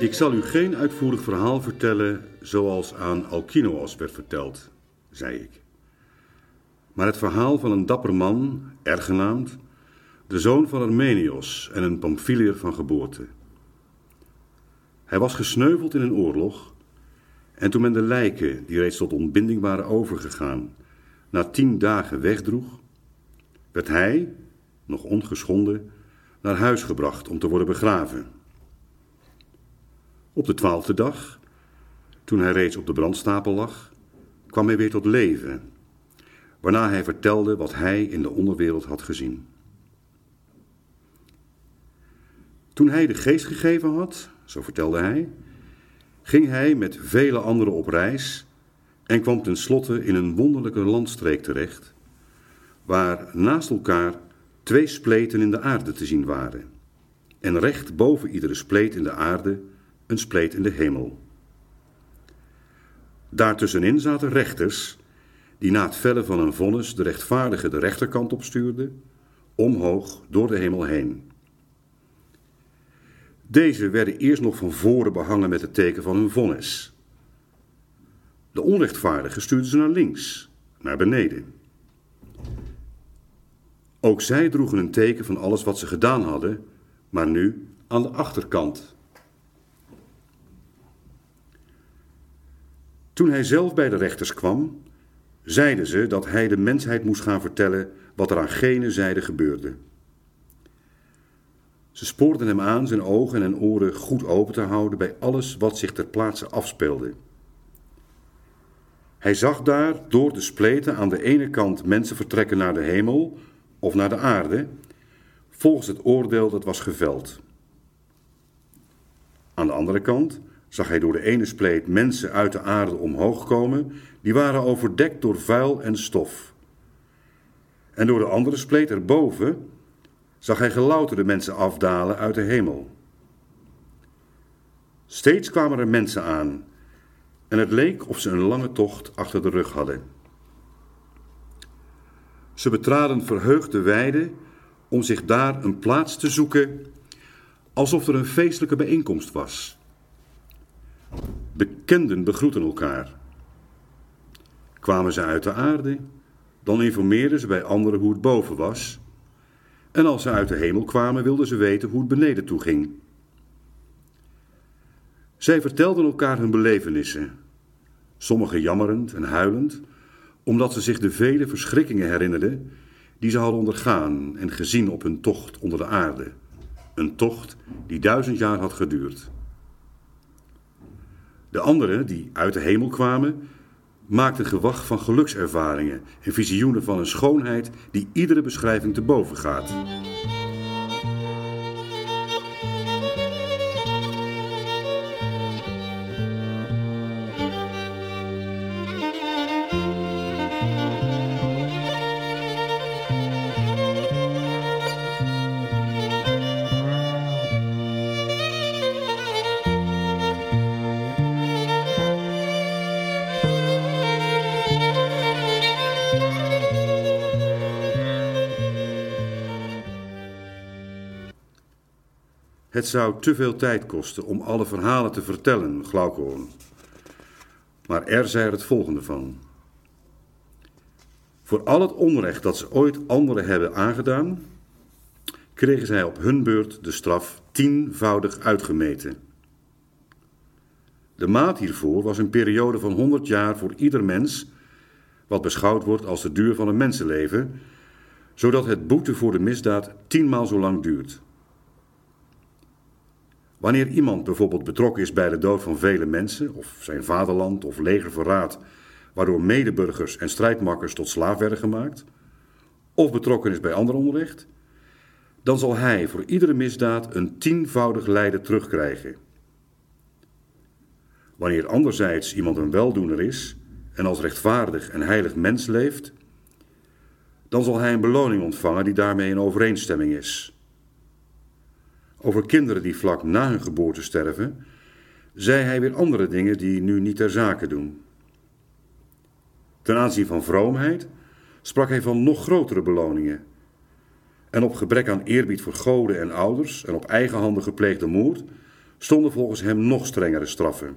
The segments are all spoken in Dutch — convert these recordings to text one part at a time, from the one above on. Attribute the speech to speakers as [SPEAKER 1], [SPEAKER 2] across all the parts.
[SPEAKER 1] Ik zal u geen uitvoerig verhaal vertellen zoals aan Alkinoos werd verteld, zei ik. Maar het verhaal van een dapper man, ergenaamd, de zoon van Armenios en een Pamphiliër van geboorte. Hij was gesneuveld in een oorlog en toen men de lijken, die reeds tot ontbinding waren overgegaan, na tien dagen wegdroeg, werd hij, nog ongeschonden, naar huis gebracht om te worden begraven. Op de twaalfde dag, toen hij reeds op de brandstapel lag, kwam hij weer tot leven, waarna hij vertelde wat hij in de onderwereld had gezien. Toen hij de geest gegeven had, zo vertelde hij, ging hij met vele anderen op reis en kwam tenslotte in een wonderlijke landstreek terecht, waar naast elkaar twee spleten in de aarde te zien waren, en recht boven iedere spleet in de aarde een spleet in de hemel. Daartussenin zaten rechters, die na het vellen van een vonnis de rechtvaardige de rechterkant opstuurden, omhoog door de hemel heen. Deze werden eerst nog van voren behangen met het teken van hun vonnis. De onrechtvaardigen stuurden ze naar links, naar beneden. Ook zij droegen een teken van alles wat ze gedaan hadden, maar nu aan de achterkant. Toen hij zelf bij de rechters kwam, zeiden ze dat hij de mensheid moest gaan vertellen wat er aan gene zijde gebeurde. Ze spoorden hem aan zijn ogen en oren goed open te houden bij alles wat zich ter plaatse afspeelde. Hij zag daar door de spleten aan de ene kant mensen vertrekken naar de hemel of naar de aarde, volgens het oordeel dat was geveld. Aan de andere kant zag hij door de ene spleet mensen uit de aarde omhoog komen, die waren overdekt door vuil en stof. En door de andere spleet erboven zag hij gelouterde mensen afdalen uit de hemel. Steeds kwamen er mensen aan en het leek of ze een lange tocht achter de rug hadden. Ze betraden verheugde weide om zich daar een plaats te zoeken, alsof er een feestelijke bijeenkomst was. Bekenden begroeten elkaar. Kwamen ze uit de aarde, dan informeerden ze bij anderen hoe het boven was. En als ze uit de hemel kwamen, wilden ze weten hoe het beneden toe ging. Zij vertelden elkaar hun belevenissen, sommigen jammerend en huilend, omdat ze zich de vele verschrikkingen herinnerden die ze hadden ondergaan en gezien op hun tocht onder de aarde. Een tocht die duizend jaar had geduurd. De anderen, die uit de hemel kwamen, maakten gewag van gelukservaringen en visioenen van een schoonheid die iedere beschrijving te boven gaat. Het zou te veel tijd kosten om alle verhalen te vertellen, Glaucoon. Maar er zei er het volgende van. Voor al het onrecht dat ze ooit anderen hebben aangedaan, kregen zij op hun beurt de straf tienvoudig uitgemeten. De maat hiervoor was een periode van 100 jaar voor ieder mens, wat beschouwd wordt als de duur van een mensenleven, zodat het boete voor de misdaad tienmaal zo lang duurt. Wanneer iemand bijvoorbeeld betrokken is bij de dood van vele mensen, of zijn vaderland of legerverraad, waardoor medeburgers en strijdmakkers tot slaaf werden gemaakt, of betrokken is bij ander onrecht, dan zal hij voor iedere misdaad een tienvoudig lijden terugkrijgen. Wanneer anderzijds iemand een weldoener is en als rechtvaardig en heilig mens leeft, dan zal hij een beloning ontvangen die daarmee in overeenstemming is. Over kinderen die vlak na hun geboorte sterven, zei hij weer andere dingen die nu niet ter zake doen. Ten aanzien van vroomheid sprak hij van nog grotere beloningen. En op gebrek aan eerbied voor goden en ouders en op eigen handen gepleegde moord stonden volgens hem nog strengere straffen.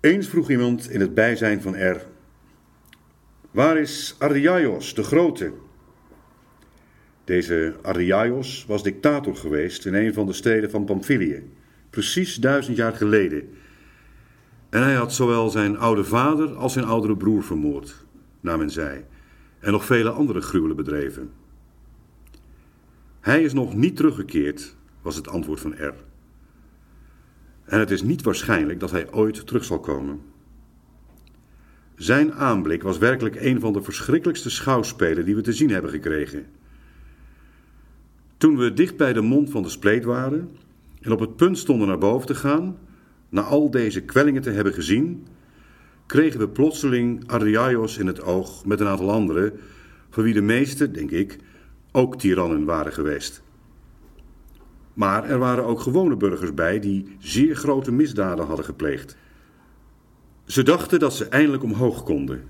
[SPEAKER 1] Eens vroeg iemand in het bijzijn van R: Waar is Arriaios, de Grote? Deze Arriaios was dictator geweest in een van de steden van Pamphylië, precies duizend jaar geleden. En hij had zowel zijn oude vader als zijn oudere broer vermoord, naar men zei, en nog vele andere gruwelen bedreven. Hij is nog niet teruggekeerd, was het antwoord van R. En het is niet waarschijnlijk dat hij ooit terug zal komen. Zijn aanblik was werkelijk een van de verschrikkelijkste schouwspelen die we te zien hebben gekregen. Toen we dicht bij de mond van de spleet waren en op het punt stonden naar boven te gaan, na al deze kwellingen te hebben gezien, kregen we plotseling Arriaios in het oog met een aantal anderen, van wie de meeste, denk ik, ook tirannen waren geweest. Maar er waren ook gewone burgers bij die zeer grote misdaden hadden gepleegd. Ze dachten dat ze eindelijk omhoog konden.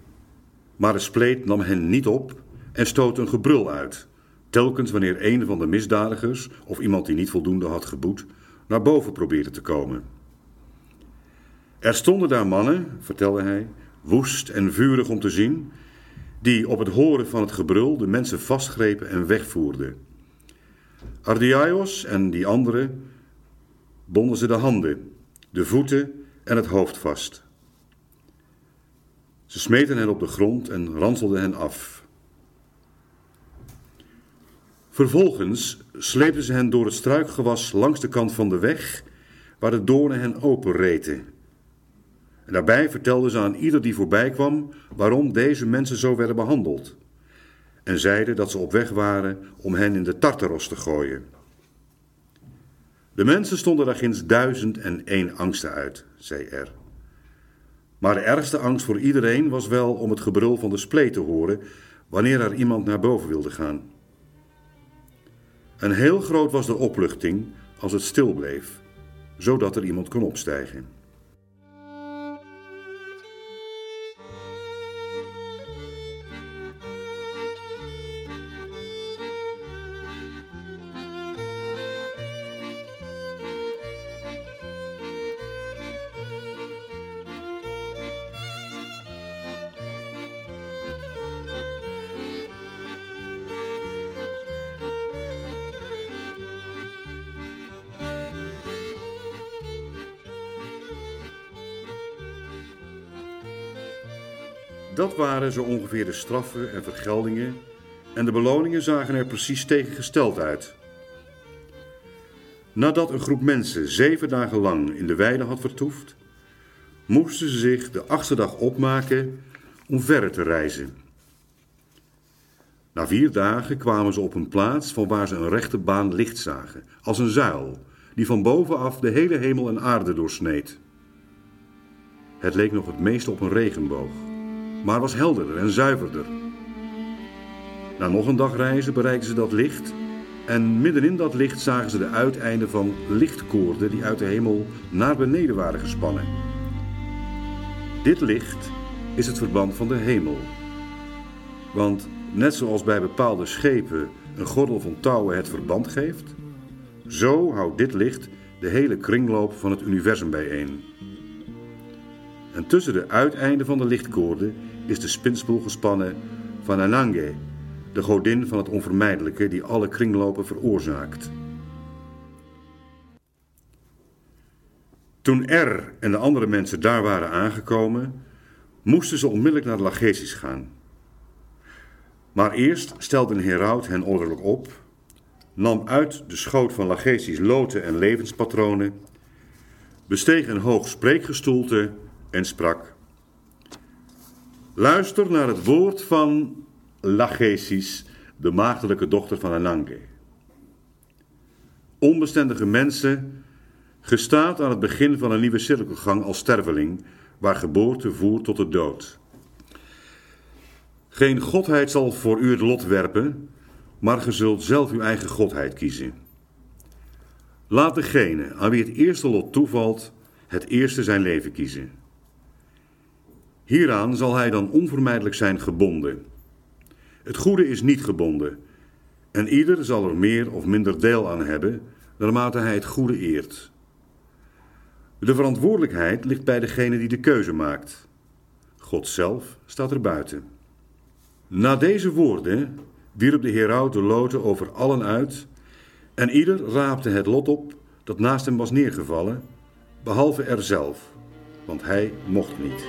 [SPEAKER 1] Maar de spleet nam hen niet op en stootte een gebrul uit. Telkens wanneer een van de misdadigers, of iemand die niet voldoende had geboet, naar boven probeerde te komen. Er stonden daar mannen, vertelde hij, woest en vurig om te zien, die op het horen van het gebrul de mensen vastgrepen en wegvoerden. Ardiaios en die anderen bonden ze de handen, de voeten en het hoofd vast. Ze smeten hen op de grond en ranselden hen af. Vervolgens sleepten ze hen door het struikgewas langs de kant van de weg, waar de doornen hen openreten. En daarbij vertelden ze aan ieder die voorbij kwam waarom deze mensen zo werden behandeld. En zeiden dat ze op weg waren om hen in de Tartaros te gooien. De mensen stonden daar ginds duizend en één angsten uit, zei R. Maar de ergste angst voor iedereen was wel om het gebrul van de spleet te horen wanneer er iemand naar boven wilde gaan. En heel groot was de opluchting als het stil bleef, zodat er iemand kon opstijgen. Dat waren zo ongeveer de straffen en vergeldingen en de beloningen zagen er precies tegengesteld uit. Nadat een groep mensen zeven dagen lang in de weide had vertoefd, moesten ze zich de achtste dag opmaken om verder te reizen. Na vier dagen kwamen ze op een plaats van waar ze een rechte baan licht zagen, als een zuil, die van bovenaf de hele hemel en aarde doorsneed. Het leek nog het meest op een regenboog maar was helderder en zuiverder. Na nog een dag reizen bereikten ze dat licht en middenin dat licht zagen ze de uiteinden van lichtkoorden die uit de hemel naar beneden waren gespannen. Dit licht is het verband van de hemel. Want net zoals bij bepaalde schepen een gordel van touwen het verband geeft, zo houdt dit licht de hele kringloop van het universum bijeen. En tussen de uiteinden van de lichtkoorden is de spinspoel gespannen van Anange, de godin van het onvermijdelijke die alle kringlopen veroorzaakt. Toen R en de andere mensen daar waren aangekomen, moesten ze onmiddellijk naar de Lagesis gaan. Maar eerst stelde een heraut hen orderlijk op, nam uit de schoot van Lagesis loten en levenspatronen, besteeg een hoog spreekgestoelte en sprak. Luister naar het woord van Lachesis, de maagdelijke dochter van Anange. Onbestendige mensen, gestaat aan het begin van een nieuwe cirkelgang als sterveling, waar geboorte voert tot de dood. Geen godheid zal voor u het lot werpen, maar ge zult zelf uw eigen godheid kiezen. Laat degene aan wie het eerste lot toevalt, het eerste zijn leven kiezen. Hieraan zal hij dan onvermijdelijk zijn gebonden. Het goede is niet gebonden, en ieder zal er meer of minder deel aan hebben, naarmate hij het goede eert. De verantwoordelijkheid ligt bij degene die de keuze maakt. God zelf staat er buiten. Na deze woorden wierp de heraut de loten over allen uit en ieder raapte het lot op dat naast hem was neergevallen, behalve er zelf, want hij mocht niet.